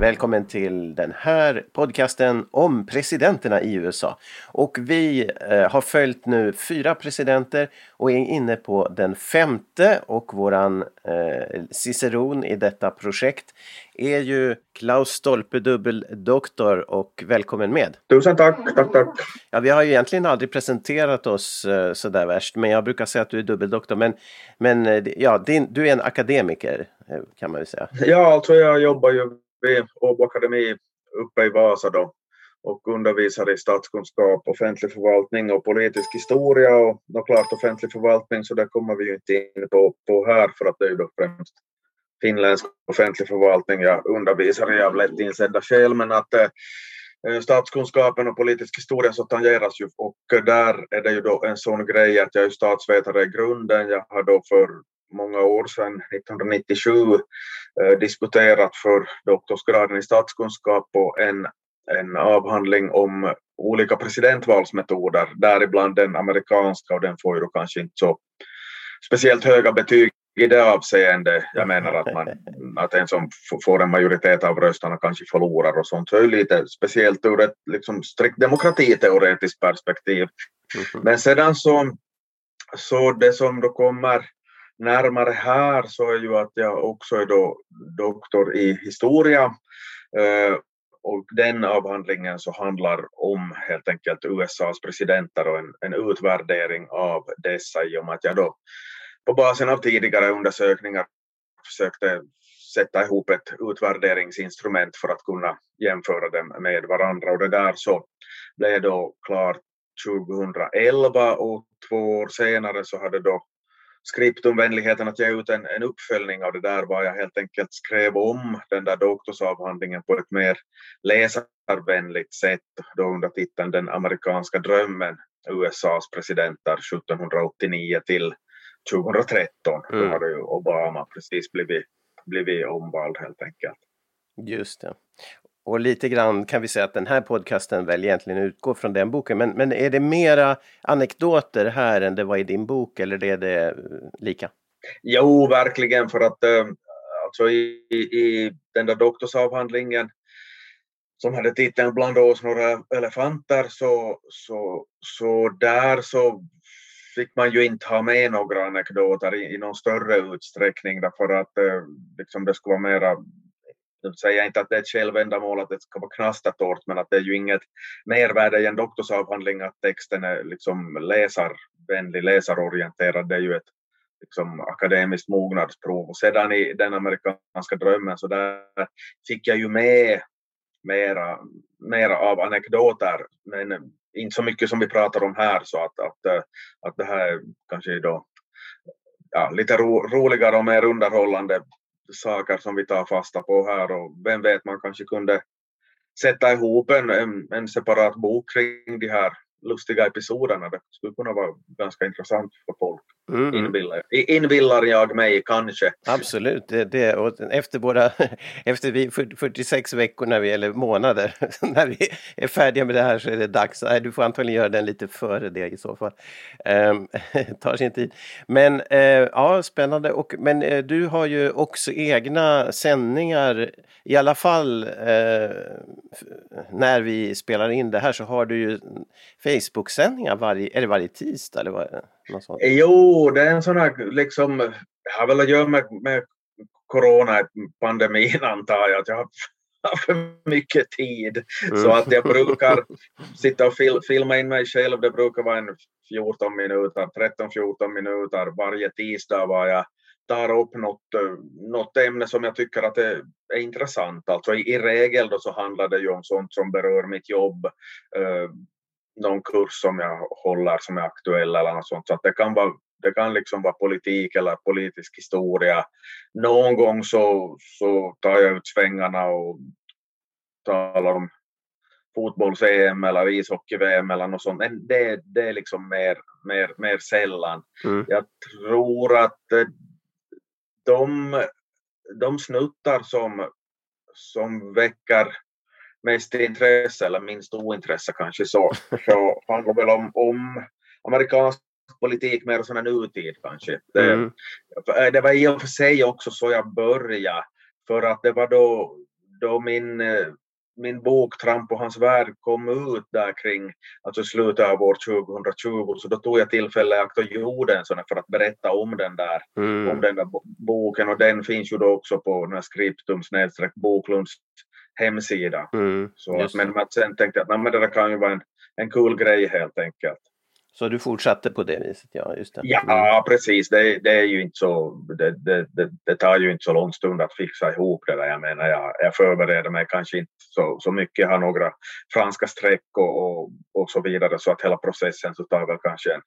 Välkommen till den här podcasten om presidenterna i USA. Och vi eh, har följt nu fyra presidenter och är inne på den femte och våran eh, ciceron i detta projekt är ju Klaus Stolpe, dubbeldoktor och välkommen med. Tusen tack, tack, tack. Ja, vi har ju egentligen aldrig presenterat oss eh, sådär värst, men jag brukar säga att du är dubbeldoktor. Men, men eh, ja, din, du är en akademiker eh, kan man ju säga. Ja, alltså jag jobbar ju vid Åbo Akademi uppe i Vasa då och undervisar i statskunskap, offentlig förvaltning och politisk historia. Och då klart offentlig förvaltning så det kommer vi ju inte in på, på här för att det är ju då främst finländsk offentlig förvaltning jag undervisar i. Av lätt insedda skäl men att eh, eh, statskunskapen och politisk historia så tangeras ju. Och eh, där är det ju då en sån grej att jag är statsvetare i grunden. Jag har då för många år sedan, 1997, eh, disputerat för doktorsgraden i statskunskap på en, en avhandling om olika presidentvalsmetoder, däribland den amerikanska och den får ju kanske inte så speciellt höga betyg i det avseende. Jag menar att, man, att en som får en majoritet av rösterna kanske förlorar och sånt. Så är det lite speciellt ur ett liksom, strikt demokratiteoretiskt perspektiv. Men sedan så, så det som då kommer närmare här så är ju att jag också är då doktor i historia. Eh, och den avhandlingen så handlar om helt enkelt USAs presidenter och en, en utvärdering av dessa i och med att jag då på basen av tidigare undersökningar försökte sätta ihop ett utvärderingsinstrument för att kunna jämföra dem med varandra och det där så blev då klart 2011 och två år senare så hade då Skriptum vänligheten att ge ut en, en uppföljning av det där var jag helt enkelt skrev om den där doktorsavhandlingen på ett mer läsarvänligt sätt då under titeln Den amerikanska drömmen USAs presidenter 1789 till 2013. Mm. Då hade ju Obama precis blivit, blivit omvald helt enkelt. Just det. Och lite grann kan vi säga att den här podcasten väl egentligen utgår från den boken. Men, men är det mera anekdoter här än det var i din bok eller är det eh, lika? Jo, verkligen för att äh, alltså i, i den där doktorsavhandlingen som hade titeln Bland oss några elefanter så, så, så där så fick man ju inte ha med några anekdoter i, i någon större utsträckning därför att eh, liksom det skulle vara mera nu säger jag inte att det är ett självändamål att det ska vara knastertorrt, men att det är ju inget mervärde i en doktorsavhandling att texten är liksom läsarvänlig, läsarorienterad. Det är ju ett liksom, akademiskt mognadsprov. Och sedan i den amerikanska drömmen så där fick jag ju med mera, mera av anekdoter, men inte så mycket som vi pratar om här, så att, att, att det här är kanske då ja, lite ro, roligare och mer underhållande saker som vi tar fasta på här och vem vet, man kanske kunde sätta ihop en, en, en separat bok kring de här lustiga episoderna. Det skulle kunna vara ganska intressant för folk. Mm. Inbillar, inbillar jag mig kanske. Absolut, det, det, och efter, våra, efter vi 46 veckor när vi, eller månader när vi är färdiga med det här så är det dags. Nej, du får antagligen göra den lite före det i så fall. Um, tar sin tid. Men uh, ja, spännande. Och, men uh, du har ju också egna sändningar. I alla fall uh, när vi spelar in det här så har du ju Facebook-sändningar varje, är det varje tisdag eller vad? Något sånt. Jo, det är en sån här liksom, det har väl att göra med, med coronapandemin antar jag. Att jag har för mycket tid. Mm. Så att jag brukar sitta och fil, filma in mig själv, det brukar vara en 14 minuter, 13-14 minuter varje tisdag var jag tar upp något, något ämne som jag tycker att det är intressant. Alltså i, i regel då så handlar det ju om sånt som berör mitt jobb, eh, någon kurs som jag håller som är aktuell eller något sånt. Så att det kan vara det kan liksom vara politik eller politisk historia. Någon gång så, så tar jag ut svängarna och talar om fotbolls-EM eller ishockey-VM eller något sånt. Men det, det är liksom mer, mer, mer sällan. Mm. Jag tror att eh, de, de snuttar som, som väcker mest intresse eller minst ointresse kanske så, så handlar väl om, om amerikansk politik mer sån här nutid kanske. Det, mm. det var i och för sig också så jag började för att det var då, då min min bok Tramp och hans värld kom ut där kring alltså slutet av år 2020 så då tog jag tillfälle i akt och gjorde en sån för att berätta om den där, mm. om den där boken och den finns ju då också på skriptum Boklunds hemsida. Mm. Så att, men sen tänkte jag att men det där kan ju vara en, en cool grej helt enkelt. Så du fortsatte på det viset? Ja, just det. Ja, mm. precis. Det, det, är ju inte så, det, det, det, tar ju inte så lång stund att fixa ihop det där. Jag menar, jag, jag förbereder mig kanske inte så, så mycket. Jag har några franska streck och, och, och så vidare så att hela processen så tar väl kanske en,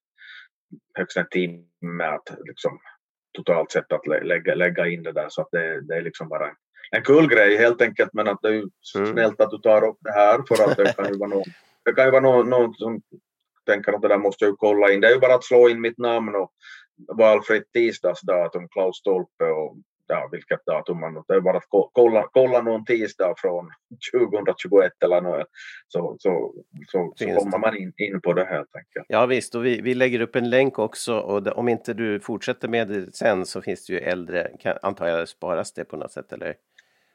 högst en timme att liksom, totalt sett att lägga, lägga in det där så att det, det är liksom bara en, en kul grej helt enkelt men att det är ju mm. snällt att du tar upp det här för att det kan ju vara någon, det kan ju vara någon, någon som tänker att det där måste jag ju kolla in. Det är ju bara att slå in mitt namn och valfritt tisdagsdatum, Klaus Stolpe och ja, vilket datum man... Det är bara att kolla, kolla någon tisdag från 2021 eller något, så, så, så, så kommer man in, in på det helt enkelt. Ja visst, och vi, vi lägger upp en länk också och det, om inte du fortsätter med det sen så finns det ju äldre, kan, antar jag sparas det på något sätt eller?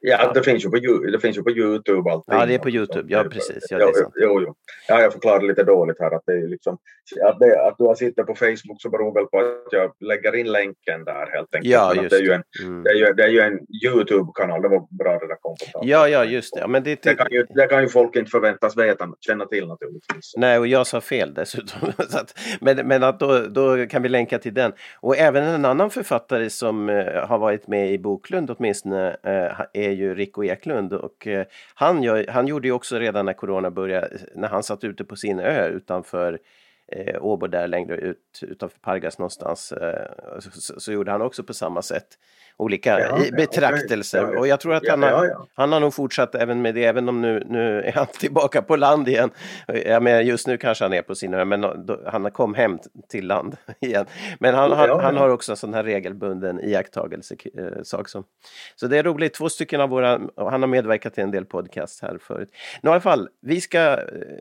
Ja, det finns ju på, det finns ju på Youtube allting. Ja, det är på Youtube. Ja, precis. Ja, det är sant. Jo, jo. Ja, jag förklarade lite dåligt här att det är liksom att, det, att du har sittit på Facebook så beror väl på att jag lägger in länken där helt enkelt. Ja, just det. Är ju en, mm. det, är ju, det är ju en Youtube-kanal. Det var bra det där kom på Ja, ja, just det. Ja, men det, det, kan ju, det kan ju folk inte förväntas veta, känna till naturligtvis. Nej, och jag sa fel dessutom. att, men men att då, då kan vi länka till den. Och även en annan författare som uh, har varit med i Boklund åtminstone uh, är ju Rico Eklund och eh, han, gör, han gjorde ju också redan när corona började, eh, när han satt ute på sin ö utanför eh, Åbo där längre ut utanför Pargas någonstans eh, så, så, gjorde han också på samma sätt olika ja, betraktelser. Ja, ja, och jag tror att han, har, han har nog fortsatt även med det, även om nu, nu är han tillbaka på land igen. Jag menar, just nu kanske han är på sin ö, men då, han kom hem till land igen. Men han, han, han har också en sån här regelbunden iakttagelse eh, sak som. Så det är roligt, två stycken av våra, han har medverkat till en del podcast här förut. I alla fall, vi ska, eh,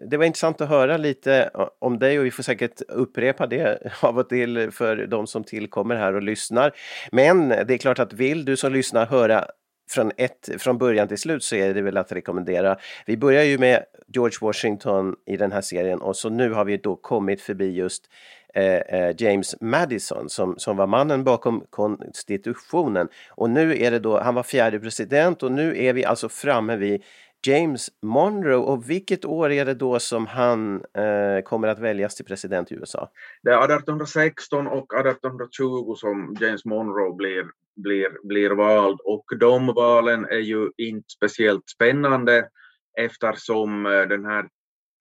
det var intressant att höra lite om dig och vi får säkert upprepa det av och till för de som tillkommer här och lyssnar. Men det är klart att att vill du som lyssnar höra från, ett, från början till slut så är det väl att rekommendera. Vi börjar ju med George Washington i den här serien och så nu har vi då kommit förbi just eh, eh, James Madison som, som var mannen bakom konstitutionen. Och nu är det då, han var fjärde president och nu är vi alltså framme vid James Monroe och vilket år är det då som han eh, kommer att väljas till president i USA? Det är 1816 och 1820 som James Monroe blir, blir, blir vald och de valen är ju inte speciellt spännande eftersom eh, den här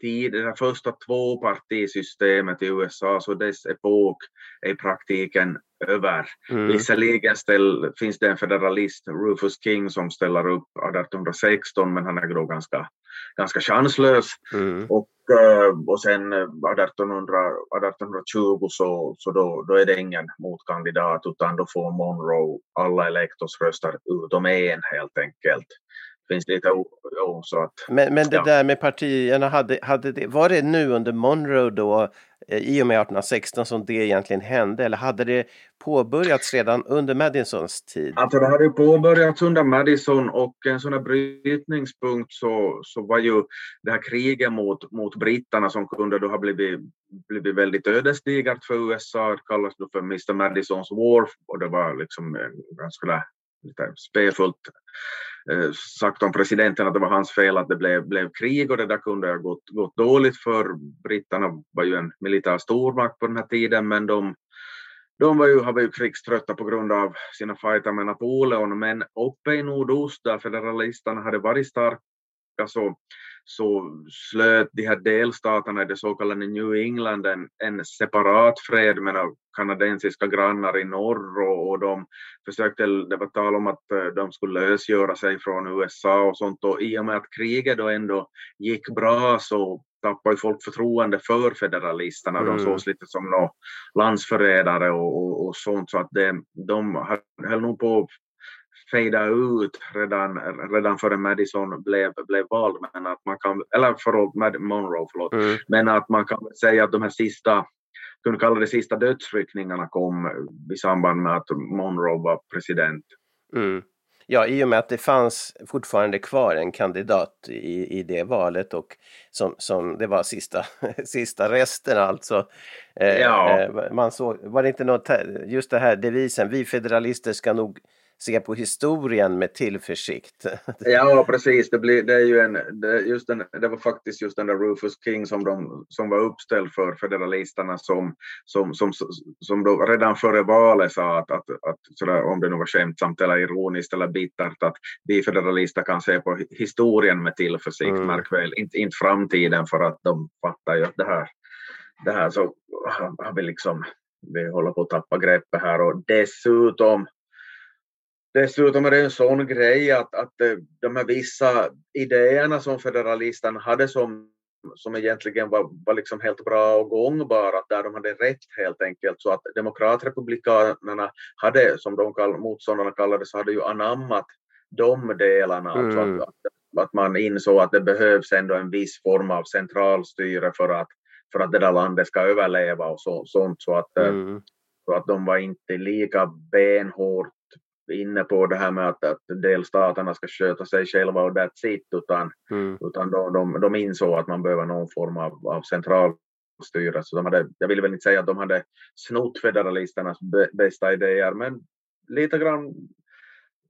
tid, det här första tvåpartisystemet i USA, så dess epok är i praktiken över. Mm. Visserligen ställ, finns det en federalist, Rufus King, som ställer upp 1816, men han är då ganska, ganska chanslös. Mm. Och, Eh, och sen eh, 1800, 1820 så, så då, då är det ingen motkandidat, utan då får Monroe alla elektorsröster utom en helt enkelt finns lite oro. Så att, men, men det ja. där med partierna, hade, hade det, var det nu under Monroe då, eh, i och med 1816 som det egentligen hände eller hade det påbörjats redan under Madisons tid? Alltså det hade påbörjats under Madison och en sån här brytningspunkt så, så var ju det här kriget mot, mot britterna som kunde då ha blivit, blivit väldigt ödesdigert för USA, det kallas då för Mr Madisons War och det var liksom ganska lite spefullt eh, Eh, sagt om presidenten att det var hans fel att det blev, blev krig och det där kunde ha gått, gått dåligt för britterna var ju en militär stormakt på den här tiden men de, de var ju, har ju krigströtta på grund av sina fighter med Napoleon. Men uppe i nordost där federalisterna hade varit starka så så slöt de här delstaterna i det så kallade New England en, en separat fred med kanadensiska grannar i norr och, och de försökte, det var tal om att eh, de skulle lösgöra sig från USA och sånt och i och med att kriget då ändå gick bra så tappade folk förtroende för federalisterna. Mm. De sågs lite som några landsförrädare och, och, och, sånt så att det, de höll nog på fejda ut redan, redan före Madison blev, blev vald, men att man kan, eller förlåt, Mad, Monroe, förlåt, mm. men att man kan säga att de här sista, kunde kalla det sista dödsryckningarna kom i samband med att Monroe var president. Mm. Ja, i och med att det fanns fortfarande kvar en kandidat i, i det valet och som, som det var sista, sista resten alltså. Eh, ja. Eh, man såg, var det inte något, just det här devisen, vi federalister ska nog se på historien med tillförsikt. Ja, precis. Det, blir, det, är ju en, det, just den, det var faktiskt just den där Rufus King som, de, som var uppställd för federalisterna som, som, som, som då redan före valet sa att, att, att sådär, om det nu var skämtsamt eller ironiskt eller bittert att vi federalister kan se på historien med tillförsikt, mm. märk väl, inte, inte framtiden för att de fattar ju att det här, det här så har vi liksom vi håller på att tappa greppet här och dessutom Dessutom är det en sån grej att, att eh, de här vissa idéerna som federalisterna hade som, som egentligen var, var liksom helt bra och gångbara, där de hade rätt helt enkelt, så att demokratrepublikanerna hade, som de kall, motståndarna kallade så hade ju anammat de delarna, mm. alltså att, mm. att, att man insåg att det behövs ändå en viss form av centralstyre för att, för att det där landet ska överleva och så, sånt, så att, eh, mm. så att de var inte lika benhårt inne på det här med att, att delstaterna ska sköta sig själva och that's it, utan, mm. utan de, de, de insåg att man behöver någon form av, av centralstyre. Så de hade, jag vill väl inte säga att de hade snott federalisternas bästa idéer, men lite grann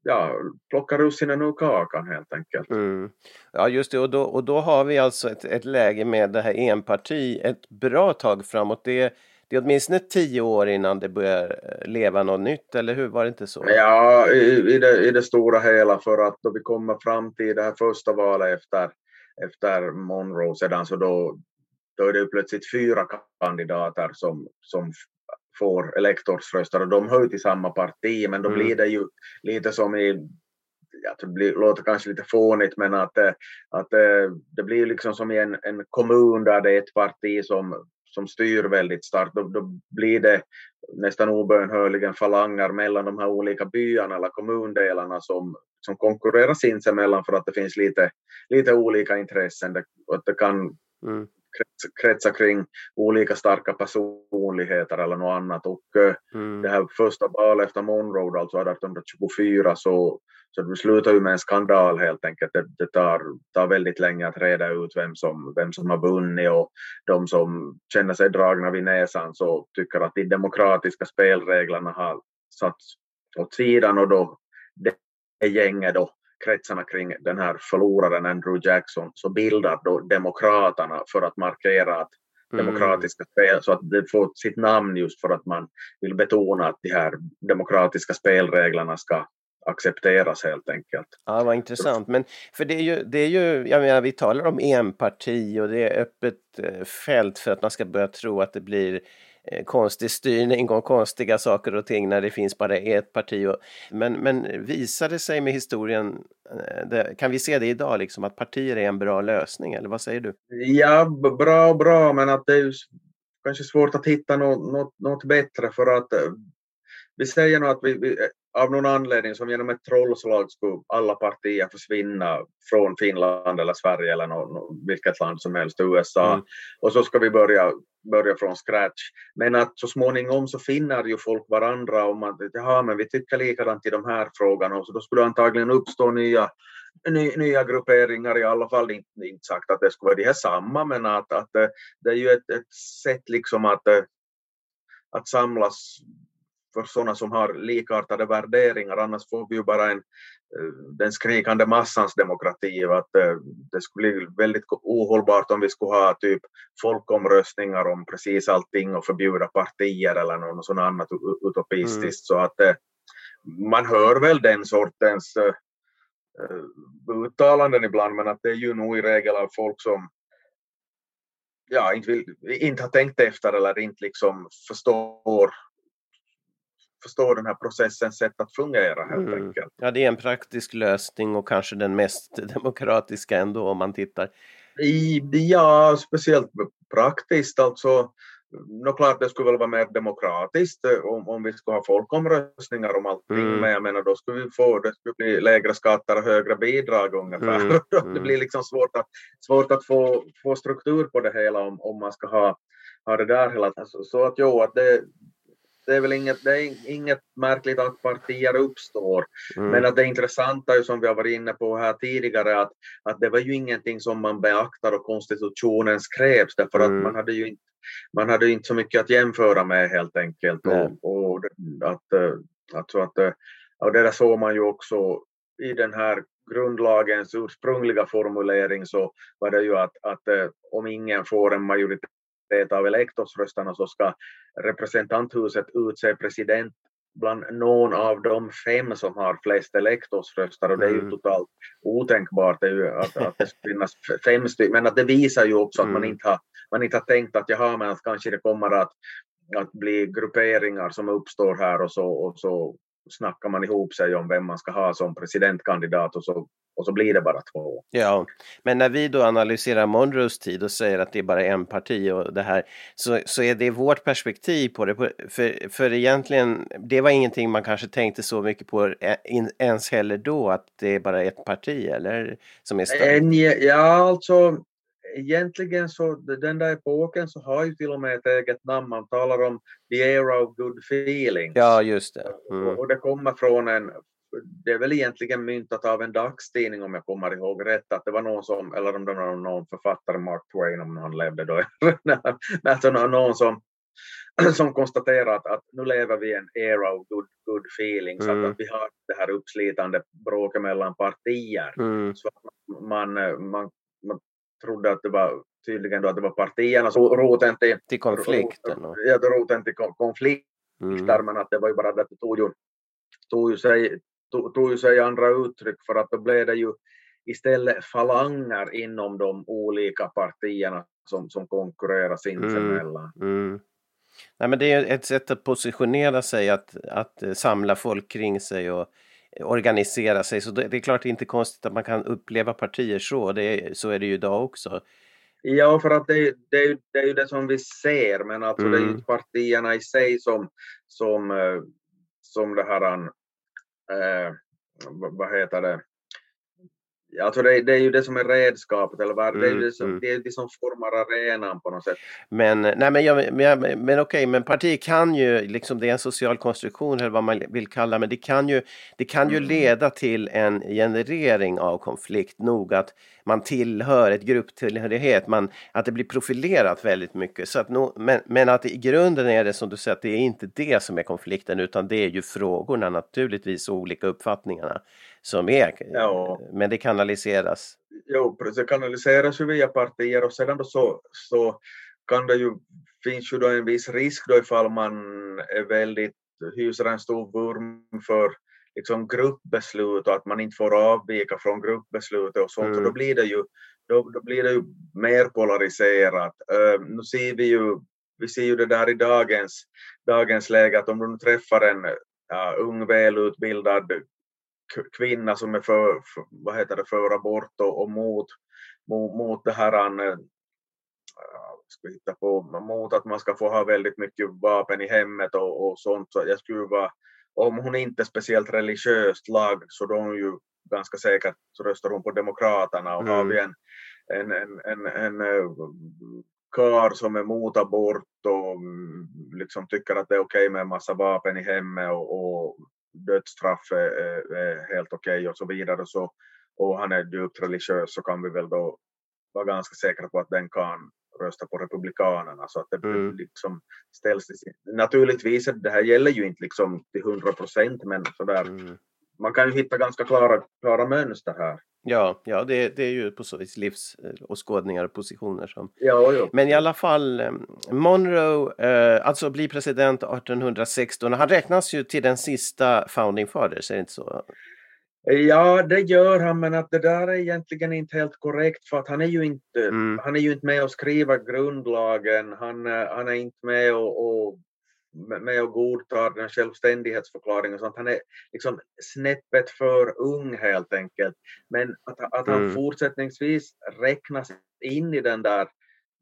ja, plocka russinen ur kakan helt enkelt. Mm. Ja just det och då, och då har vi alltså ett, ett läge med det här enparti ett bra tag framåt. Det det är åtminstone tio år innan det börjar eh, leva något nytt, eller hur? Var det inte så? Ja, i, i, det, i det stora hela, för att då vi kommer fram till det här första valet efter, efter Monroe sedan, så då, då är det plötsligt fyra kandidater som, som får elektorsröster och de hör ju till samma parti, men då mm. blir det ju lite som i jag tror det blir, låter kanske lite fånigt, men att, eh, att eh, det blir liksom som i en, en kommun där det är ett parti som som styr väldigt starkt, då, då blir det nästan obönhörligen falanger mellan de här olika byarna eller kommundelarna som, som konkurrerar sinsemellan för att det finns lite, lite olika intressen. Det, att det kan mm kretsa kring olika starka personligheter eller något annat. Och eh, mm. det här första valet efter Monroe, alltså 1824, så så det slutar ju med en skandal helt enkelt. Det, det tar, tar väldigt länge att reda ut vem som, vem som har vunnit och de som känner sig dragna vid näsan så tycker att de demokratiska spelreglerna har satts åt sidan och då det gänget då kretsarna kring den här förloraren Andrew Jackson så bildar då Demokraterna för att markera att mm. demokratiska spel så att det får sitt namn just för att man vill betona att de här demokratiska spelreglerna ska accepteras helt enkelt. Ja, vad intressant. Men för det är ju, det är ju, jag menar vi talar om enparti och det är öppet eh, fält för att man ska börja tro att det blir Eh, konstig styrning och konstiga saker och ting när det finns bara ett parti. Och, men, men visar det sig med historien, eh, det, kan vi se det idag, liksom, att partier är en bra lösning eller vad säger du? Ja, bra och bra, men att det är kanske svårt att hitta något, något, något bättre för att eh, vi säger nog att vi, vi, av någon anledning som genom ett trollslag skulle alla partier försvinna från Finland eller Sverige eller någon, vilket land som helst, USA. Mm. Och så ska vi börja, börja från scratch. Men att så småningom så finner ju folk varandra om att jaha, men vi tycker likadant i de här frågorna och så då skulle det antagligen uppstå nya ny, nya grupperingar, i alla fall inte, inte sagt att det skulle vara de här samma, men att, att det, det är ju ett, ett sätt liksom att, att samlas för sådana som har likartade värderingar, annars får vi ju bara en, eh, den skrikande massans demokrati. Att eh, det skulle bli väldigt ohållbart om vi skulle ha typ folkomröstningar om precis allting och förbjuda partier eller något sådant annat utopistiskt. Mm. Så att eh, man hör väl den sortens uttalanden ibland, men att det är ju nog i regel av folk som ja, inte, vill, inte har tänkt efter eller inte liksom förstår förstår den här processens sätt att fungera helt mm. enkelt. Ja, det är en praktisk lösning och kanske den mest demokratiska ändå om man tittar. I, ja, speciellt praktiskt alltså. Nå klart det skulle väl vara mer demokratiskt eh, om, om vi skulle ha folkomröstningar om allting, mm. men jag menar då skulle vi få, det skulle bli lägre skatter och högre bidrag ungefär. Mm. Mm. det blir liksom svårt att, svårt att få, få struktur på det hela om, om man ska ha, ha det där hela tiden. Så, så att jo, att det, det är väl inget, det är inget märkligt att partier uppstår. Mm. Men att det intressanta är som vi har varit inne på här tidigare att, att det var ju ingenting som man beaktar och konstitutionen skrevs därför mm. att man hade ju inte man hade inte så mycket att jämföra med helt enkelt. Mm. Och, och, att, att, att, och det där såg man ju också i den här grundlagens ursprungliga formulering så var det ju att, att om ingen får en majoritet av elektorsröstarna så ska representanthuset utse president bland någon av de fem som har flest elektorsröster och det är ju mm. totalt otänkbart det ju att, att det ska finnas fem stycken, men att det visar ju också att man mm. inte har, man inte har tänkt att jaha, men att kanske det kommer att, att bli grupperingar som uppstår här och så, och så snackar man ihop sig om vem man ska ha som presidentkandidat och så, och så blir det bara två. Ja, men när vi då analyserar Monroes tid och säger att det är bara en parti och det här så, så är det vårt perspektiv på det. För, för egentligen, det var ingenting man kanske tänkte så mycket på ens heller då att det är bara ett parti eller som är starkt. Ja, alltså egentligen så, den där epoken så har ju till och med ett eget namn. Man talar om the era of good feelings. Ja, just det. Mm. Och, det kommer från en, det är väl egentligen myntat av en dagstidning om jag kommer ihåg rätt, att det var någon som, eller om det var någon författare, Mark Twain om han levde då, alltså någon som som konstaterar att, att nu lever vi i en era of good, good feelings, mm. att, att vi har det här uppslitande bråket mellan partier. Mm. Så att man, man, man trodde att det var tydligen då att det var partierna som roten till, till konflikten. Ja, roten till konflikter, mm. men att det var ju bara det att det tog ju, tog ju, sig, tog, tog ju sig andra uttryck för att då blev det ju istället falanger inom de olika partierna som, som konkurrerar sinsemellan. Mm. Mm. Nej, men det är ett sätt att positionera sig, att, att samla folk kring sig och organisera sig. Så det är klart det är inte konstigt att man kan uppleva partier så. Det är, så är det ju idag också. Ja, för att det, det, är, det är ju det som vi ser, men alltså mm. det är ju mm. partierna i sig som, som, eh, som det här, äh, vad heter det, Alltså det, det, är ju det som är redskapet, eller vad, mm, det, är det, som, mm. det är det som formar arenan på något sätt. Men, nej, men, jag, men, men okej, men partier kan ju, liksom, det är en social konstruktion eller vad man vill kalla men det kan ju, det kan ju mm. leda till en generering av konflikt nog att man tillhör ett grupptillhörighet, man, att det blir profilerat väldigt mycket. Så att no, men, men att i grunden är det som du säger, att det är inte det som är konflikten utan det är ju frågorna naturligtvis och olika uppfattningarna som är. Ja. Men det kanaliseras. Jo, det kanaliseras ju via partier och sedan då så, så kan det ju, finns ju då en viss risk då ifall man är väldigt, hyser en stor vurm för liksom gruppbeslut och att man inte får avvika från gruppbeslutet och sånt. Mm. Och då blir det ju, då, då blir det ju mer polariserat. Uh, nu ser vi ju, vi ser ju det där i dagens, dagens läge att om du träffar en uh, ung välutbildad kvinna som är för, för, vad heter det, för abort och, och mot, mot, mot det här uh, ska hitta på, mot att man ska få ha väldigt mycket vapen i hemmet och, och sånt. Så jag skulle vara om hon inte är speciellt religiöst lagd så då är hon ju ganska säkert så röstar hon på Demokraterna och mm. har vi en, en, en, en, en eh, kar som är mot abort och mm, liksom tycker att det är okej okay med en massa vapen i hemmet och, och dödsstraff är, är helt okej okay och så vidare så, och han är djupt religiös så kan vi väl då vara ganska säkra på att den kan rösta på Republikanerna. Så att det Mm. liksom ställs i sin... Naturligtvis, det här gäller ju inte liksom till 100 procent, men sådär, Mm. Man kan ju hitta ganska klara, klara mönster här. Ja, ja det, det är ju på så vis livsåskådningar och positioner som Ja, jo. Men i alla fall, eh, Monroe, eh, alltså blir president 1816. Han räknas ju till den sista founding fathers, är det inte så? Ja, det gör han, men att det där är egentligen inte helt korrekt för att han är ju inte, Mm. han är ju inte med och skriver grundlagen, han, eh, han är inte med och, och med och godtar den självständighetsförklaringen och sånt. Han är liksom snäppet för ung helt enkelt. Men att, att han Mm. fortsättningsvis räknas in i den där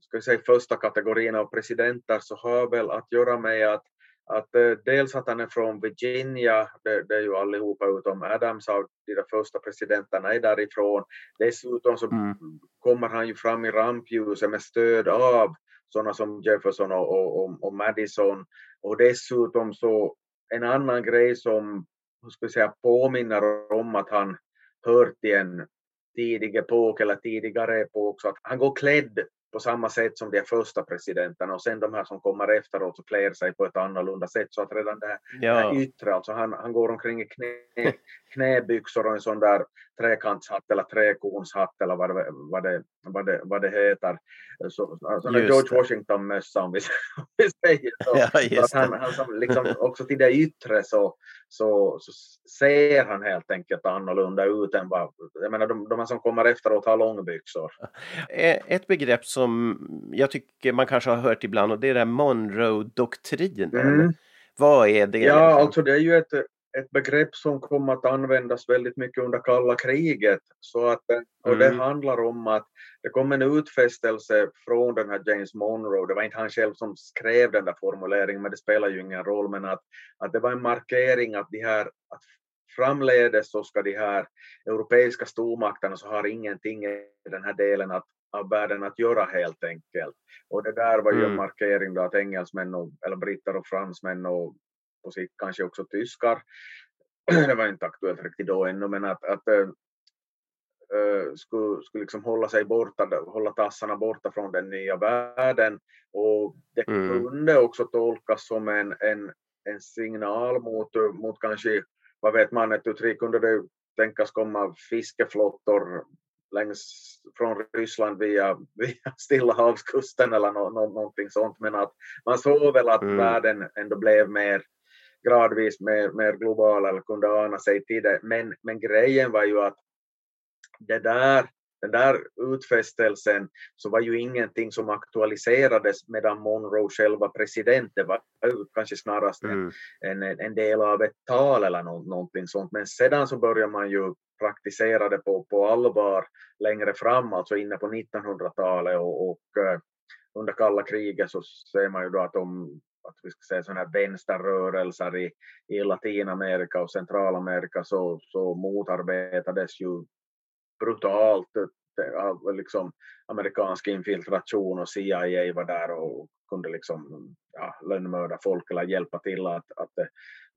ska vi säga, första kategorin av presidenter så har väl att göra med att att eh, dels att han är från Virginia, det, det är ju allihopa utom Adams av de där första presidenterna är därifrån. Dessutom så Mm. kommer han ju fram i rampljuset med stöd av sådana som Jefferson och, och, och, Madison. Och dessutom så en annan grej som hur ska jag säga, påminner om att han hör till en tidig epok eller tidigare epok, så att han går klädd på samma sätt som de första presidenterna. Och sen de här som kommer efteråt så klär sig på ett annorlunda sätt. Så att redan det här, det Ja, här yttre, alltså han, han går omkring i knä, knäbyxor och en sån där trekantshatt eller träkornshatt eller vad det, vad det, vad det, vad det heter. Så, alltså George. Washington-mössa om vi, säger så. ja Så han, han som liksom också till det yttre så, så, så ser han helt enkelt annorlunda ut än vad, jag menar de, de som kommer efteråt har långbyxor. Eh, Ett begrepp som jag tycker man kanske har hört ibland och det är den Monroe-doktrinen. Mm. Vad är det? Ja, egentligen? alltså det är ju ett, ett begrepp som kom att användas väldigt mycket under kalla kriget. Så att, eh, och det Mm. handlar om att det kom en utfästelse från den här James Monroe, det var inte han själv som skrev den där formuleringen, men det spelar ju ingen roll, men att, att det var en markering att de här, att framledes så ska de här europeiska stormakterna så har ingenting i den här delen att, av världen att göra helt enkelt. Och det där var ju en Mm. markering då att engelsmän och, eller britter och fransmän och på sikt kanske också tyskar, det var inte aktuellt riktigt då ännu, men att, att äh, skulle, skulle liksom hålla sig borta, hålla tassarna borta från den nya världen. Och det Mm. kunde också tolkas som en, en, en signal mot, mot kanske, vad vet man, ett uttryck kunde det tänkas komma fiskeflottor längs från Ryssland via, via Stilla havskusten eller no, no, någonting sånt. Men att man såg väl att Mm. världen ändå blev mer gradvis mer, mer global eller kunde ana sig till det. Men, men grejen var ju att det där, den där utfästelsen så var ju ingenting som aktualiserades medan Monroe själv var president. Det var kanske snarast en, Mm. en, en del av ett tal eller nå, någonting sånt. Men sedan så börjar man ju praktisera det på, på allvar längre fram, alltså inne på 1900-talet och, och eh, under kalla kriget så ser man ju då att de att vi ska säga sådana här vänsterrörelser i, i Latinamerika och Centralamerika så, så motarbetades ju brutalt eh, av liksom amerikansk infiltration och CIA var där och kunde liksom ja, lönnmörda folk eller hjälpa till att, att eh,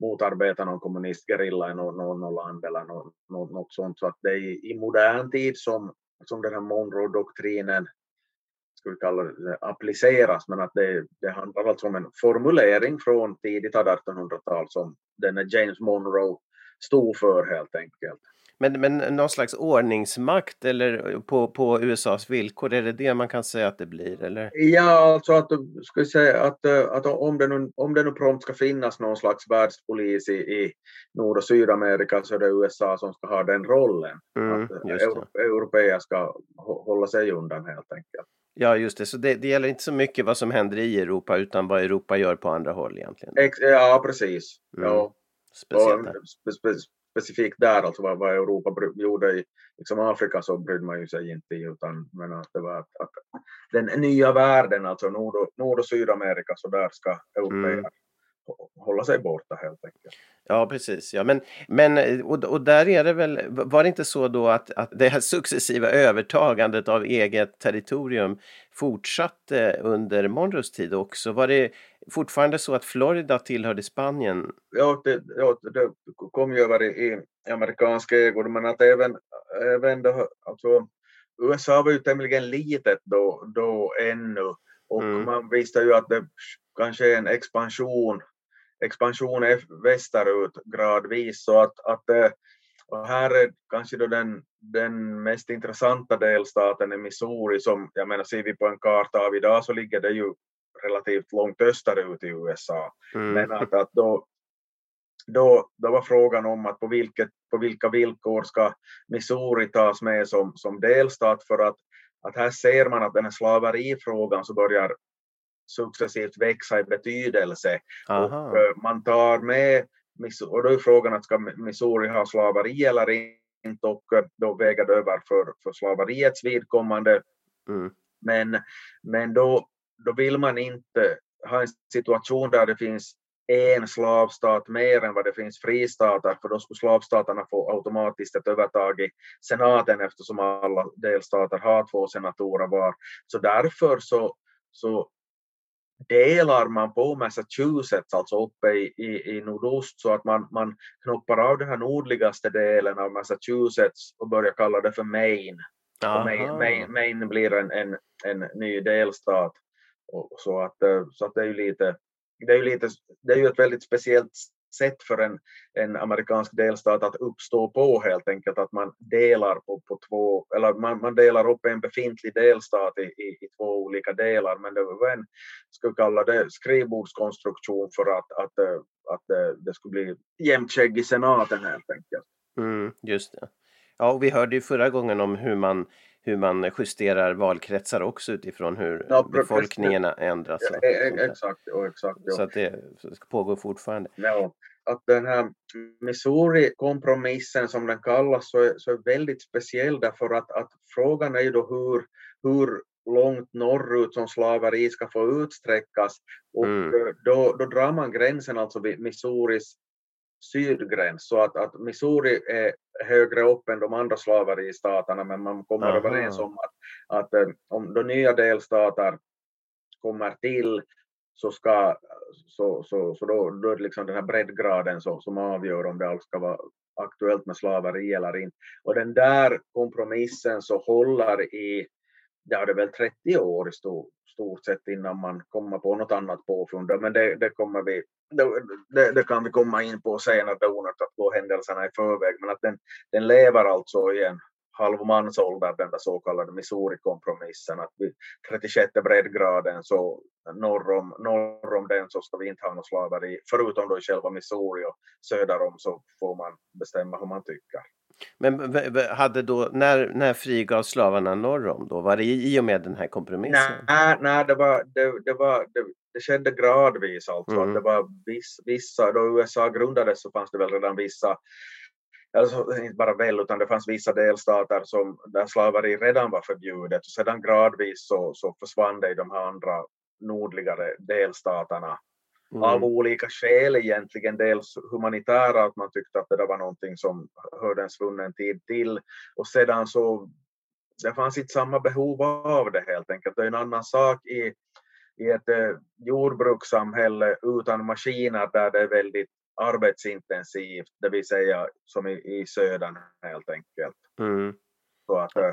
motarbeta någon kommunistgerilla i något, något, land eller något, något, sånt. Så att det är i, i modern tid som, som den här Monroe-doktrinen ska vi kalla det, appliceras, men att det, det handlar alltså om en formulering från tidigt 1800-tal som den James Monroe stod för helt enkelt. Men, men någon slags ordningsmakt eller på, på USAs villkor, är det det man kan säga att det blir? Eller? Ja, alltså att, ska vi säga att, att om, det nu, om det nu prompt ska finnas någon slags världspolis i, i Nord och Sydamerika så är det USA som ska ha den rollen. Mm, att europeer ska hå- hålla sig undan helt enkelt. Ja, just det. Så det, det gäller inte så mycket vad som händer i Europa utan vad Europa gör på andra håll egentligen. Ex, ja, precis. Mm, Ja, Speciellt där. spe, spe, specifikt där, alltså vad, vad Europa gjorde i liksom Afrika så brydde man ju sig inte i, utan men att det var att, att den nya världen, alltså Nord och, Nord och Sydamerika, så där ska europeer Mm. Hå- hålla sig borta helt enkelt. Ja, precis. Ja, men, men, och, och där är det väl, var det inte så då att, att det här successiva övertagandet av eget territorium fortsatte under Monroes tid också? Var det fortfarande så att Florida tillhörde Spanien? Ja, det, ja, det kom ju över i, i amerikansk ägo, men att även, även det, alltså, USA var ju tämligen litet då, då ännu och Mm. man visste ju att det kanske är en expansion, expansion västerut gradvis så att, att eh, och här är kanske då den, den mest intressanta delstaten är Missouri som, jag menar ser vi på en karta av idag så ligger det ju relativt långt österut i USA. Mm. Men att, att då, då, då var frågan om att på, vilket, på vilka villkor ska Missouri tas med som, som delstat för att, att här ser man att den här slaverifrågan så börjar successivt växa i betydelse. Aha. Och eh, man tar med, och då är frågan att ska Missouri ha slaveri eller inte och eh, då väger det över för, för slaveriets vidkommande. Mm. Men, men då, då vill man inte ha en situation där det finns en slavstat mer än vad det finns fristater, för då skulle slavstaterna få automatiskt ett övertag i senaten eftersom alla delstater har två senatorer var. Så därför så, så delar man på Massachusetts, alltså uppe i, i, i nordost, så att man, man knoppar av den här nordligaste delen av Massachusetts och börjar kalla det för Maine. Maine. Maine, Maine blir en, en, en ny delstat. Och, så att, eh, så att det är ju lite, det är ju lite, det är ju ett väldigt speciellt sätt för en, en amerikansk delstat att uppstå på helt enkelt, att man delar på, på två, eller man, man delar upp en befintlig delstat i, i, i två olika delar, men det var en, skulle kalla det, skrivbordskonstruktion för att, att, eh, att, att det skulle bli jämnt skägg i senaten helt enkelt. Mm, just det. Ja, och vi hörde ju förra gången om hur man, hur man justerar valkretsar också utifrån hur Ja, befolkningen ändras. Ja, e- där. exakt, och exakt. Ja. Så att det pågår fortfarande. Ja, att den här Missouri-kompromissen som den kallas så är, så är väldigt speciell därför att, att frågan är ju då hur, hur långt norrut som slaveri ska få utsträckas och Mm. eh, då, då drar man gränsen alltså vid Missouris sydgräns så att, att Missouri är högre upp än de andra slaveristaterna men man kommer Aha. överens om att, att eh, om de nya delstater kommer till så, ska, så, så, så då, då är det liksom den här breddgraden så, som avgör om det alls ska vara aktuellt med slaveri eller inte. Och den där kompromissen så håller i, det är väl 30 år i stort, stort sett innan man kommer på något annat påfund. Men det, det kommer vi det, det, kan vi komma in på senare, det är onödigt att gå händelserna i förväg, men att den, den lever alltså i en halv mansålder, den där så kallade Missouri-kompromissen, att vid 36 breddgraden så norr om, norr om den så ska vi inte ha något slaveri, förutom då i själva Missouri och söder om så får man bestämma hur man tycker. Men hade då, när, när frigavs slavarna norr om då? Var det i och med den här kompromissen? Nej, nej det, var, det, det, var, det, det skedde gradvis alltså. Mm. Det var viss, vissa, då USA grundades så fanns det väl redan vissa, alltså inte bara väl utan det fanns vissa delstater som, där slaveri redan var förbjudet och sedan gradvis så, så försvann det i de här andra nordligare delstaterna av Mm. olika skäl egentligen. Dels humanitära, att man tyckte att det där var någonting som hörde en svunnen tid till. Och sedan så, det fanns inte samma behov av det helt enkelt. Det är en annan sak i, i ett eh, jordbrukssamhälle utan maskiner där det är väldigt arbetsintensivt, det vill säga som i, i södern helt enkelt. Mm. Så att, eh,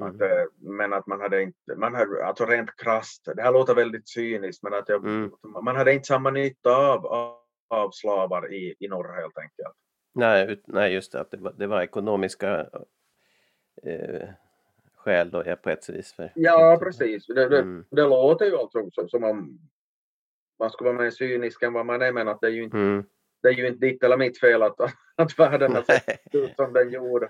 att, eh, men att man hade inte, man hade, alltså rent krasst, det här låter väldigt cyniskt, men att jag, Mm. man hade inte samma nytta av, av, av slavar i, i norr helt enkelt. Nej, nej, just det. Att det, var, det var ekonomiska eh, skäl då, ja, på ett vis. För, Ja, precis. Det, det, Mm. det låter ju alltså som, som om man skulle vara mer cynisk än vad man är, men att det är ju inte, Mm. Det är ju inte ditt eller mitt fel att, att världen har sett ut som den gjorde.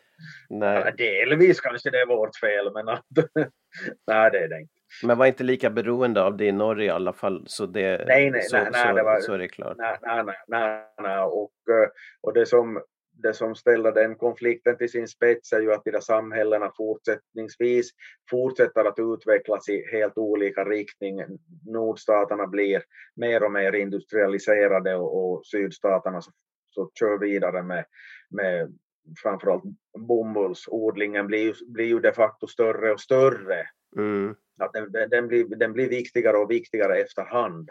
Ja, nej. delvis kanske det är vårt fel, men att, nej, det är det inte. Men var inte lika beroende av det i norr i alla fall. Så det, Nej, nej, så, nej, nej, så, det var- så är det klart. Nej, nej, nej, nej, nej. Och, eh, och det som, det som ställer den konflikten till sin spets är ju att de där samhällena fortsättningsvis fortsätter att utvecklas i helt olika riktning. Nordstaterna blir mer och mer industrialiserade och, och sydstaterna så, så kör vidare med, med framförallt bomullsodlingen blir, blir ju de facto större och större. Mm. Att den, den, den, blir, den blir viktigare och viktigare efterhand.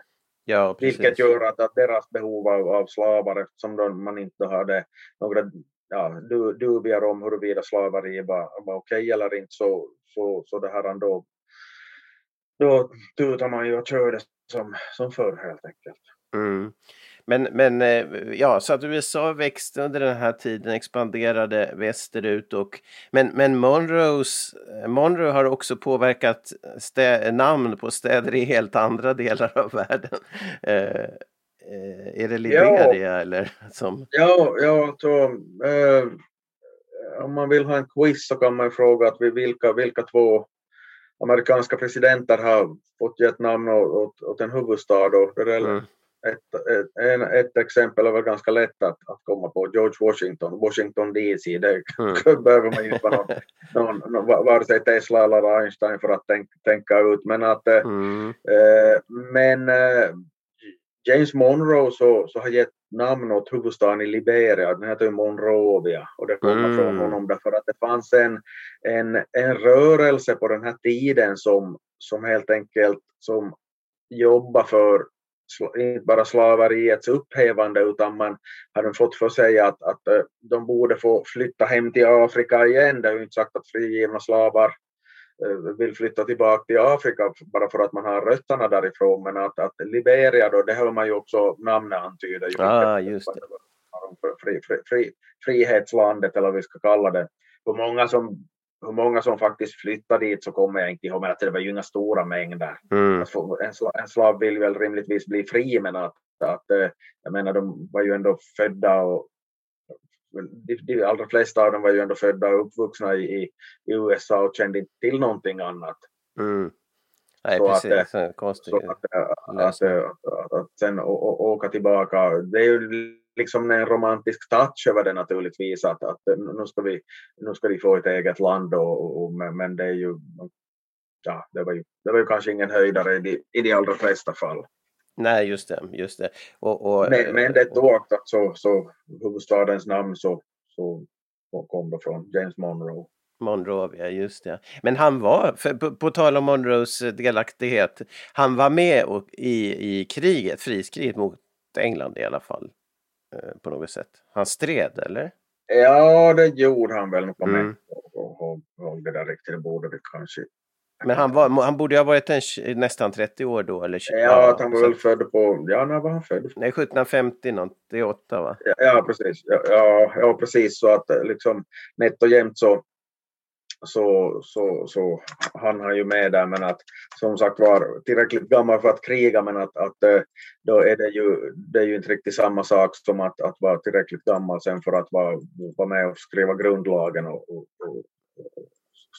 Ja, precis. Vilket gör att, att deras behov av, av slavar, eftersom de, man inte hade några ja, du, dubier om huruvida slaveri var, var okej eller inte så, så, så det här då, då tutar man ju och körde som, som förr helt enkelt. Mm. Men, men eh, ja, så att USA växte under den här tiden, expanderade västerut och men, men Monroes, Monroe har också påverkat stä, namn på städer i helt andra delar av världen. Eh, Eh, är det Liberia ja. eller? Som... Ja, ja så, eh, om man vill ha en quiz så kan man fråga att vilka, vilka två amerikanska presidenter har fått gett namn åt, åt en huvudstad. Och det är mm. Ett, ett, ett exempel är väl ganska lätt att, att komma på, George Washington, Washington DC. Det mm. behöver man inte vara någon, någon, vare sig Tesla eller Einstein för att tänk, tänka ut. Men, att, eh, mm. eh, men eh, James Monroe så, så har gett namn åt huvudstaden i Liberia, den heter ju Monrovia och det kommer mm. från honom därför att det fanns en, en, en rörelse på den här tiden som, som helt enkelt som jobbar för inte bara slaveriets upphävande utan man hade fått för sig att, att eh, de borde få flytta hem till Afrika igen. Det är ju inte sagt att frigivna slavar Eh, vill flytta tillbaka till Afrika bara för att man har rötterna därifrån. Men att, att Liberia då, det har man ju också namnet antyder. Ah, just det. Fri, fri, fri, frihetslandet eller vad vi ska kalla det. Hur många som hur många som faktiskt flyttade dit så kommer jag inte ihåg, men att det var ju inga stora mängder. Mm. En, slav, en slav vill väl rimligtvis bli fri, men att, att eh, jag menar de var ju ändå födda och de, de allra flesta av dem var ju ändå födda och uppvuxna i, i USA och kände inte till någonting annat. Mm. Nej, så precis. Att, så konstigt. Så att, att, att, att, sen åka tillbaka, det är ju liksom en romantisk touch över det naturligtvis, att, att nu, ska vi, nu ska vi få ett eget land, och, och men, det är ju ja, det var ju, det var ju kanske ingen höjdare i de, i de allra flesta fall. Nej, just det. Just det. Och, och, men, men det oaktat så, så huvudstadens namn så, så kom det från James Monroe. Monroe, ja just det. Men han var, för, på, på tal om Monroes delaktighet, han var med och, i, i kriget, friskriget mot England i alla fall. Eh, på något sätt. Han stred, eller? Ja, det gjorde han väl. Nu kommer mm. ihåg, ihåg det där riktigt. Det borde vi kanske men han, var, han borde ha varit en, nästan 30 år då? Eller, ja, att han var väl född på... Ja, när var han född? Nej, 1750 98 va? Ja, ja precis. Ja, ja, ja, precis. Så att eh, liksom nätt och jämnt så, så, så, så han har ju med där, men att som sagt var tillräckligt gammal för att kriga, men att, att eh, då är det ju, det är ju inte riktigt samma sak som att, att vara tillräckligt gammal sen för att vara, vara med och skriva grundlagen och, och, och,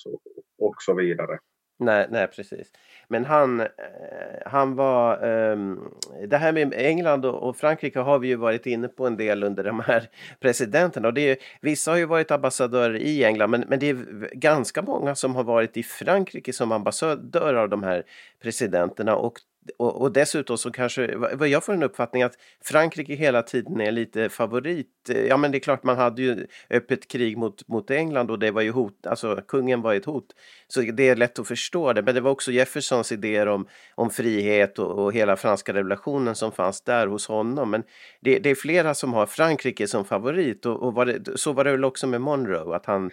och, och så vidare. Nej, nej precis. Men han, eh, han var... Um, det här med England och, Frankrike har vi ju varit inne på en del under de här presidenterna. Och det är, vissa har ju varit ambassadörer i England men, men det är ganska många som har varit i Frankrike som ambassadörer av de här presidenterna. Och och, och, dessutom så kanske, vad jag får en uppfattning att Frankrike hela tiden är lite favorit. Ja men det är klart man hade ju öppet krig mot, mot England och det var ju hot, alltså kungen var ett hot. Så det är lätt att förstå det. Men det var också Jeffersons idéer om, om frihet och, och hela franska revolutionen som fanns där hos honom. Men det, det är flera som har Frankrike som favorit och, och var det, så var det väl också med Monroe att han...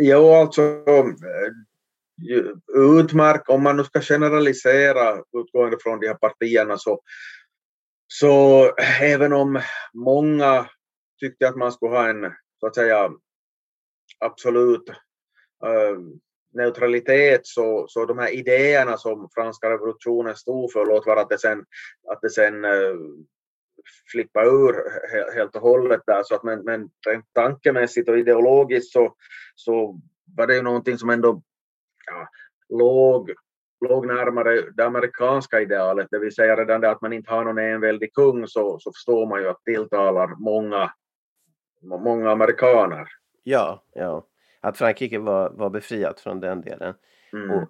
Jo alltså utmärkt, om man nu ska generalisera utgående från de här partierna så, så även om många tyckte att man skulle ha en så att säga absolut äh, neutralitet så, så de här idéerna som franska revolutionen stod för, låt vara att det sen, att det sen eh, äh, flippa ur helt och hållet där, så att men, men tankemässigt och ideologiskt så, så var det ju någonting som ändå ja, låg, låg närmare det amerikanska idealet, det vill säga redan det att man inte har någon enväldig kung så, så förstår man ju att tilltalar många, många amerikaner. Ja, ja. Att Frankrike var, var befriat från den delen. Mm. Och,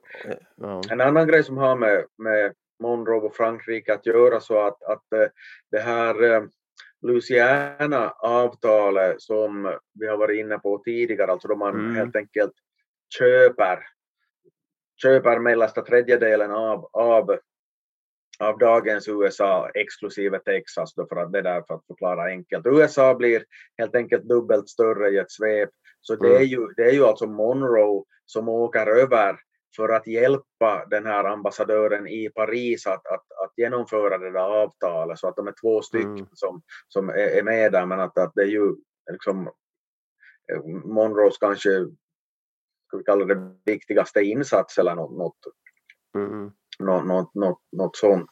ja. En annan grej som har med, med Monroe och Frankrike att göra så att, att eh, det här eh, Louisiana-avtalet som vi har varit inne på tidigare, alltså då man mm. helt enkelt köper köper mellersta tredjedelen av, av av dagens USA exklusive Texas då för att det där för att förklara enkelt. USA blir helt enkelt dubbelt större i ett svep. Så det är ju, det är ju alltså Monroe som åker över för att hjälpa den här ambassadören i Paris att, att, att genomföra det där avtalet så att de är två stycken Mm. som, som är, är med där men att, att det är ju liksom eh, Monroes kanske ska vi kalla det viktigaste insats eller något, något, Mm. något, något, något, något sånt.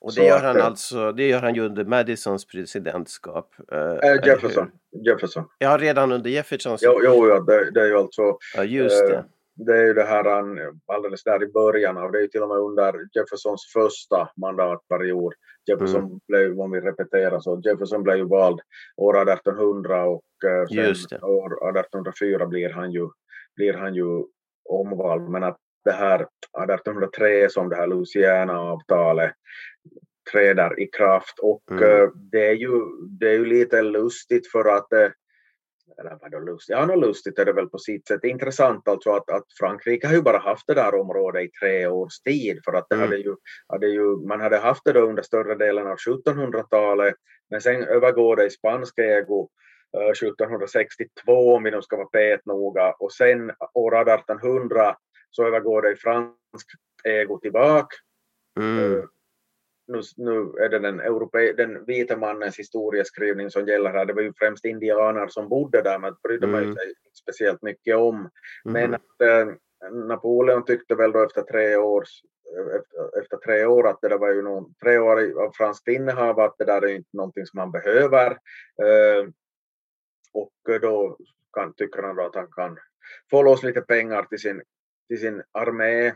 Och det gör att, han eh, alltså, det gör han ju under Madisons presidentskap. eh, Eh, Jefferson. Jefferson. Ja, redan under Jeffersons. Jo, jo ja, det, det är ju alltså Ja, just eh, det. det är ju det här han, alldeles där i början av, det är ju till och med under Jeffersons första mandatperiod. Jefferson Mm. blev, om vi repeterar så, Jefferson blev ju vald år 1800 och eh, sen år 1804 blir han ju, blir han ju omvald. Men att det här 1803 som det här Louisiana-avtalet träder i kraft och Mm. eh, det, är ju, det är ju lite lustigt för att eh, eller vadå lustigt? Ja, något lustigt är det väl på sitt sätt. Intressant alltså att, att Frankrike har ju bara haft det där området i tre års tid för att det Mm. hade ju, hade ju, man hade haft det då under större delen av 1700-talet men sen övergår det i spansk ägo 1762 om vi nu ska vara petnoga och sen år 1800 så övergår det i fransk ägo tillbaka Mm. Eh, nu, nu är det den, europe, den vita mannens historieskrivning som gäller här. Det var ju främst indianer som bodde där, men det brydde man Mm. sig inte speciellt mycket om. Men Mhm. att, eh, Napoleon tyckte väl då efter tre, års, efter, efter tre år att det där var ju någon, tre år av franskt innehav att det där är inte någonting som man behöver. Eh, och eh, då kan, tycker han då att han kan få loss lite pengar till sin, till sin armé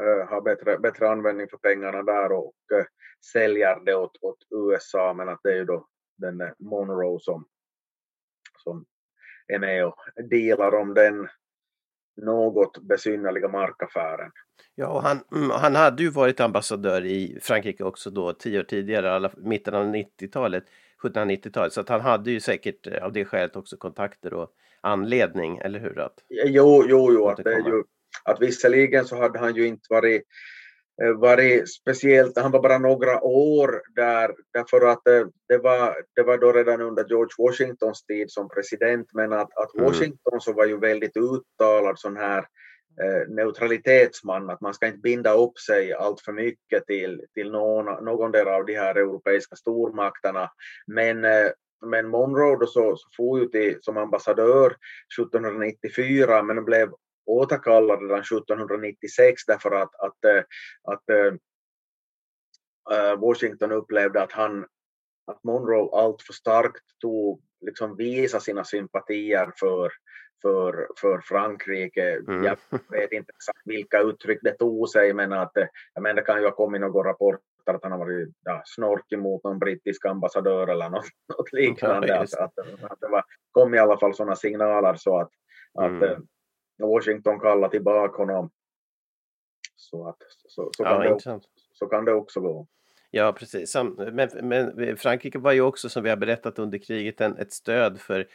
eh, ha bättre, bättre användning för pengarna där och eh, säljer det åt, åt USA men att det är ju då den eh, Monroe som, som är med och dealar om den något besynnerliga markaffären. Ja, och han, mm, han hade ju varit ambassadör i Frankrike också då tio år tidigare, alla, mitten av 90-talet, 1790-talet. Så att han hade ju säkert eh, av det skälet också kontakter och anledning, eller hur? Att, Jo, jo, jo att, det ju, att visserligen så hade han ju inte varit, eh, varit speciellt, han var bara några år där därför att eh, det var, det var då redan under George Washingtons tid som president men att, att Mm. Washington så var ju väldigt uttalad sån här Eh, neutralitetsman, att man ska inte binda upp sig allt för mycket till, till någon, någon del av de här europeiska stormakterna. Men, eh, men Monroe då så, så for ju till, som ambassadör 1794 men blev återkallad redan 1796 därför att, att, eh, att Washington upplevde att han att Monroe allt för starkt tog, liksom visa sina sympatier för, för, för Frankrike. Mm. Jag vet inte exakt vilka uttryck det tog sig men att eh, menar, det kan ju ha kommit några rapporter att han har varit ja, snorkig mot någon brittisk ambassadör eller något, något liknande. Ja, att, att, att det var, kom i alla fall sådana signaler så att, att Mm. eh, Washington kallade tillbaka honom. Så, att, så, så, kan ja, det, intressant. så kan det också gå. Ja, precis. Men, men Frankrike var ju också, som vi har berättat under kriget, en, ett stöd för, eh,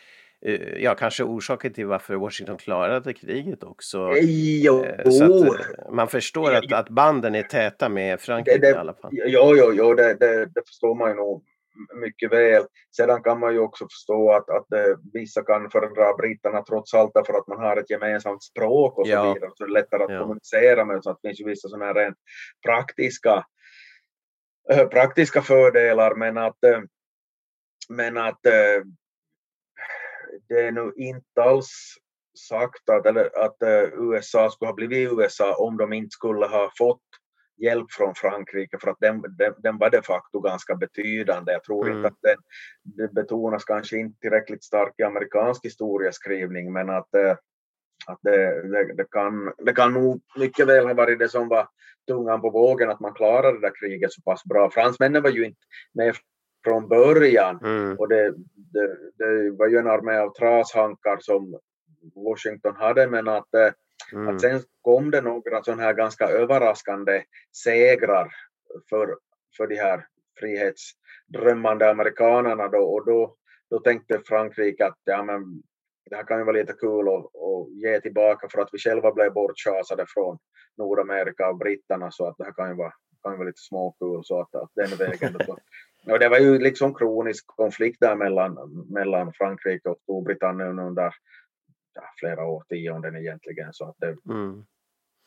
ja, kanske orsaken till varför Washington klarade kriget också. Jo, Eh, Så eh, man förstår att, att banden är täta med Frankrike Det- det- i alla fall. Jo, jo, jo det, det, det förstår man ju nog mycket väl. Sedan kan man ju också förstå att, att eh, vissa kan föredra britterna trots allt därför att man har ett gemensamt språk och så Ja. vidare. Så det är lättare att Ja. kommunicera med. Så att det finns ju vissa sådana här rent praktiska, eh, praktiska fördelar. Men att, eh, men att eh, det är nu inte alls sagt att, eller, att eh, USA skulle ha blivit USA om de inte skulle ha fått hjälp från Frankrike för att den, den, den var de facto ganska betydande. Jag tror Mm. inte att den, det betonas kanske inte tillräckligt starkt i amerikansk historieskrivning men att, eh, att det, det, det, kan, det kan nog mycket väl ha varit det som var tungan på vågen att man klarade det där kriget så pass bra. Fransmännen var ju inte med från början Mm. och det, det, det var ju en armé av trashankar som Washington hade men att, eh, Mm. att sen kom det några sådana här ganska överraskande segrar för, för de här frihetsdrömmande amerikanerna då och då, då tänkte Frankrike att ja, men, det här kan ju vara lite kul att, att ge tillbaka för att vi själva blev bortschasade från Nordamerika av britterna så att det här kan ju vara kan vara lite småkul så att, att den vägen. Då, och det var ju liksom kronisk konflikt där mellan, mellan Frankrike och Storbritannien under ja, flera årtionden egentligen. Så att det, Mm.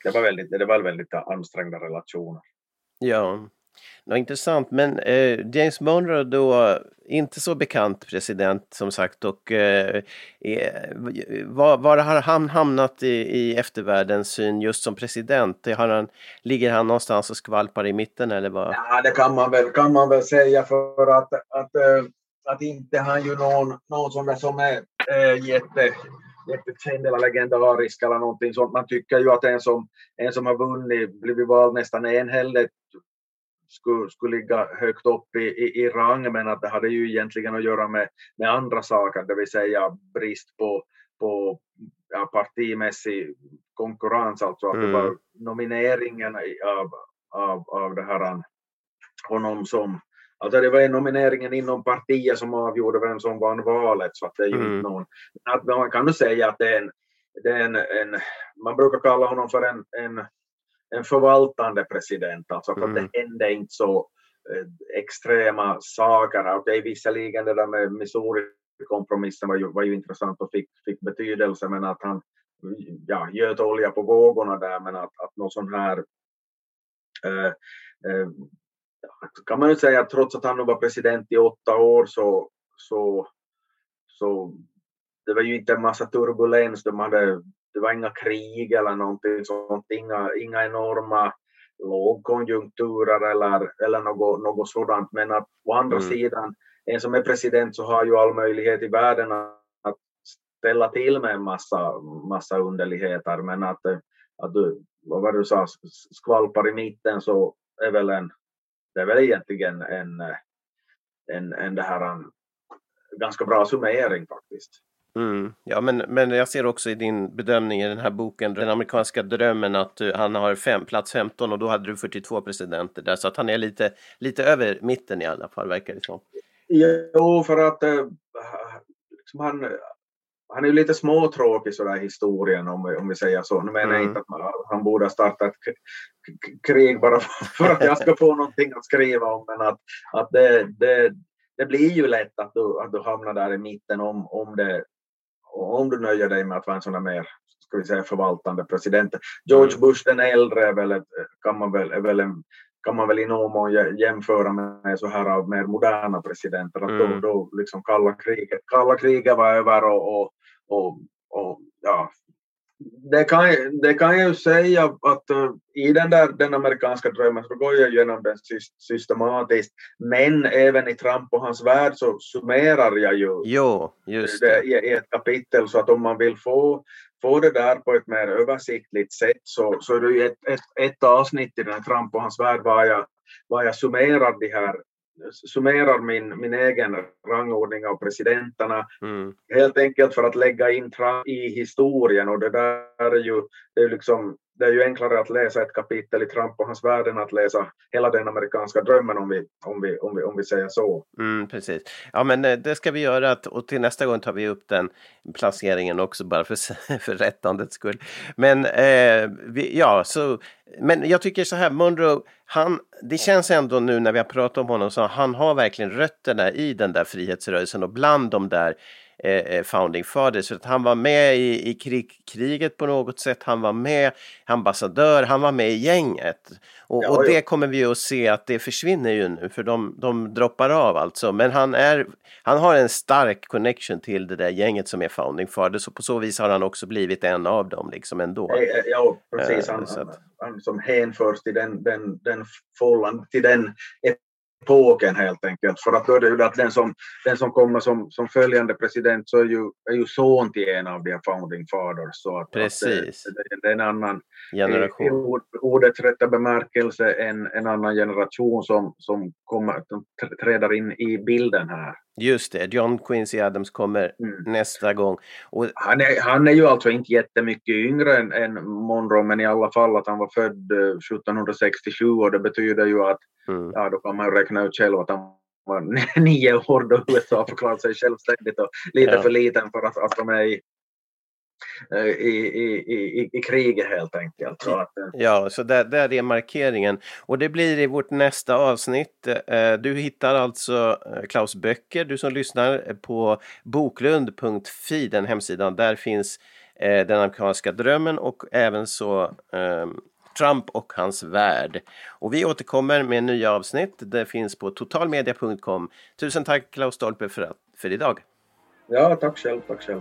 det, var väldigt, det var väldigt ansträngda relationer. Ja, Ja, intressant. Men eh, James Monroe då, inte så bekant president som sagt och eh, eh var, var har han hamnat i, i eftervärldens syn just som president? Har han, ligger han någonstans och skvalpar i mitten eller vad? Ja, det kan man väl, kan man väl säga för att, att, eh, att inte han ju någon, någon som, är, som är äh, jätte, jättekänd eller legendarisk eller någonting sånt. Man tycker ju att en som, en som har vunnit, blivit vald nästan enhälligt skulle, skulle ligga högt upp i, i, i rang men att det hade ju egentligen att göra med, med andra saker, det vill säga brist på, på ja, partimässig konkurrens, alltså att Mm. det var nomineringen av, av, av det här honom som Alltså det var nomineringen inom partiet som avgjorde vem som vann valet så att det är ju Mm. någon... Att man kan nog säga att det är en, det är en, en man brukar kalla honom för en, en, en förvaltande president, alltså för att Mm. det hände inte så eh, extrema saker. Okej, visserligen det där med Missouri-kompromissen var ju, var ju intressant och fick, fick betydelse, men att han ja, göt olja på vågorna där, men att, att någon sån här eh, eh, kan man ju säga att trots att han nu var president i åtta år så, så, så det var ju inte en massa turbulens. De hade, det var inga krig eller någonting sånt, inga, inga enorma lågkonjunkturer eller, eller något, något sådant. Men att å andra Mm. sidan, en som är president så har ju all möjlighet i världen att ställa till med en massa, massa underligheter. Men att, att du, vad var det du sa, skvalpar i mitten så är väl en, det är väl egentligen en, en, en det här, en ganska bra summering faktiskt. Mm. Ja, men, men jag ser också i din bedömning i den här boken, Den amerikanska drömmen, att du, han har fem, plats 15 och då hade du 42 presidenter där, så att han är lite, lite över mitten i alla fall, verkar det som. Jo, för att eh, liksom han, han är ju lite småtråkig sådär historien om, om vi säger så. Nu menar jag Mm. inte att man, han borde ha startat krig bara för att jag ska få någonting att skriva om, men att, att det, det, det blir ju lätt att du, att du hamnar där i mitten om, om, det, om du nöjer dig med att vara en sån där mer ska vi säga, förvaltande president. George Bush den äldre är väl, kan man väl, är väl en, kan man väl i någon mån jä- jämföra med så här av mer moderna presidenter. Att Mm. då, då liksom kalla kriget, kalla kriget var över och, och, och, och ja. Det kan, det kan jag ju säga att uh, i den där den amerikanska drömmen så går jag igenom den sys- systematiskt. Men även i Trump och hans värld så summerar jag ju Jo, just det i ett kapitel så att om man vill få, få det där på ett mer översiktligt sätt så, så är det ju ett, ett, ett avsnitt i den här Trump och hans värld var jag, var jag summerar de här summerar min, min egen rangordning av presidenterna Mm. helt enkelt för att lägga in Trump i historien och det där är ju, det är liksom det är ju enklare att läsa ett kapitel i Trump och hans värld än att läsa hela den amerikanska drömmen om vi, om vi, om vi, om vi säger så. Mm, precis. Ja, men eh, det ska vi göra och till nästa gång tar vi upp den placeringen också bara för, för rättandets skull. Men eh, vi, ja, så men jag tycker så här, Monroe, han, det känns ändå nu när vi har pratat om honom så han har verkligen rötterna i den där frihetsrörelsen och bland de där eh, founding fathers. För att han var med i, i krig, kriget på något sätt, han var med ambassadör, han var med i gänget. Och, Ja, och det kommer vi att se att det försvinner ju nu för de, de droppar av alltså. Men han, är, han har en stark connection till det där gänget som är founding fathers och på så vis har han också blivit en av dem liksom ändå. Eh, eh, Ja, precis. Eh, Han, så han, han som hänförs till den, den, den fållan, till den epoken helt enkelt. För att då är det ju att den som, den som kommer som, som följande president så är ju, är ju son till en av de founding fathers. Så att, Precis. Att det, det är en annan, i Generation. ord, ordets rätta bemärkelse, en, en annan generation som, som kommer, som tr- träder in i bilden här. Just det, John Quincy Adams kommer Mm. nästa gång. Och, Han är, han är ju alltså inte jättemycket yngre än, än Monroe, men i alla fall att han var född eh, 1767 och det betyder ju att, mm, ja då kan man räkna ut själv att han var nio år då USA förklarade sig självständigt och lite Ja. för liten för att, att de är i, eh, i, i, i, i kriget helt enkelt. Så att, eh, Ja, så där, där är markeringen. Och det blir i vårt nästa avsnitt. Eh, Du hittar alltså eh, Klaus böcker, du som lyssnar, på boklund.fi, den hemsidan. Där finns eh, Den amerikanska drömmen och även så eh, Trump och hans värld. Och vi återkommer med nya avsnitt. Det finns på totalmedia.com. Tusen tack Klaus Stolpe för, för idag. ja, tack själv, tack själv.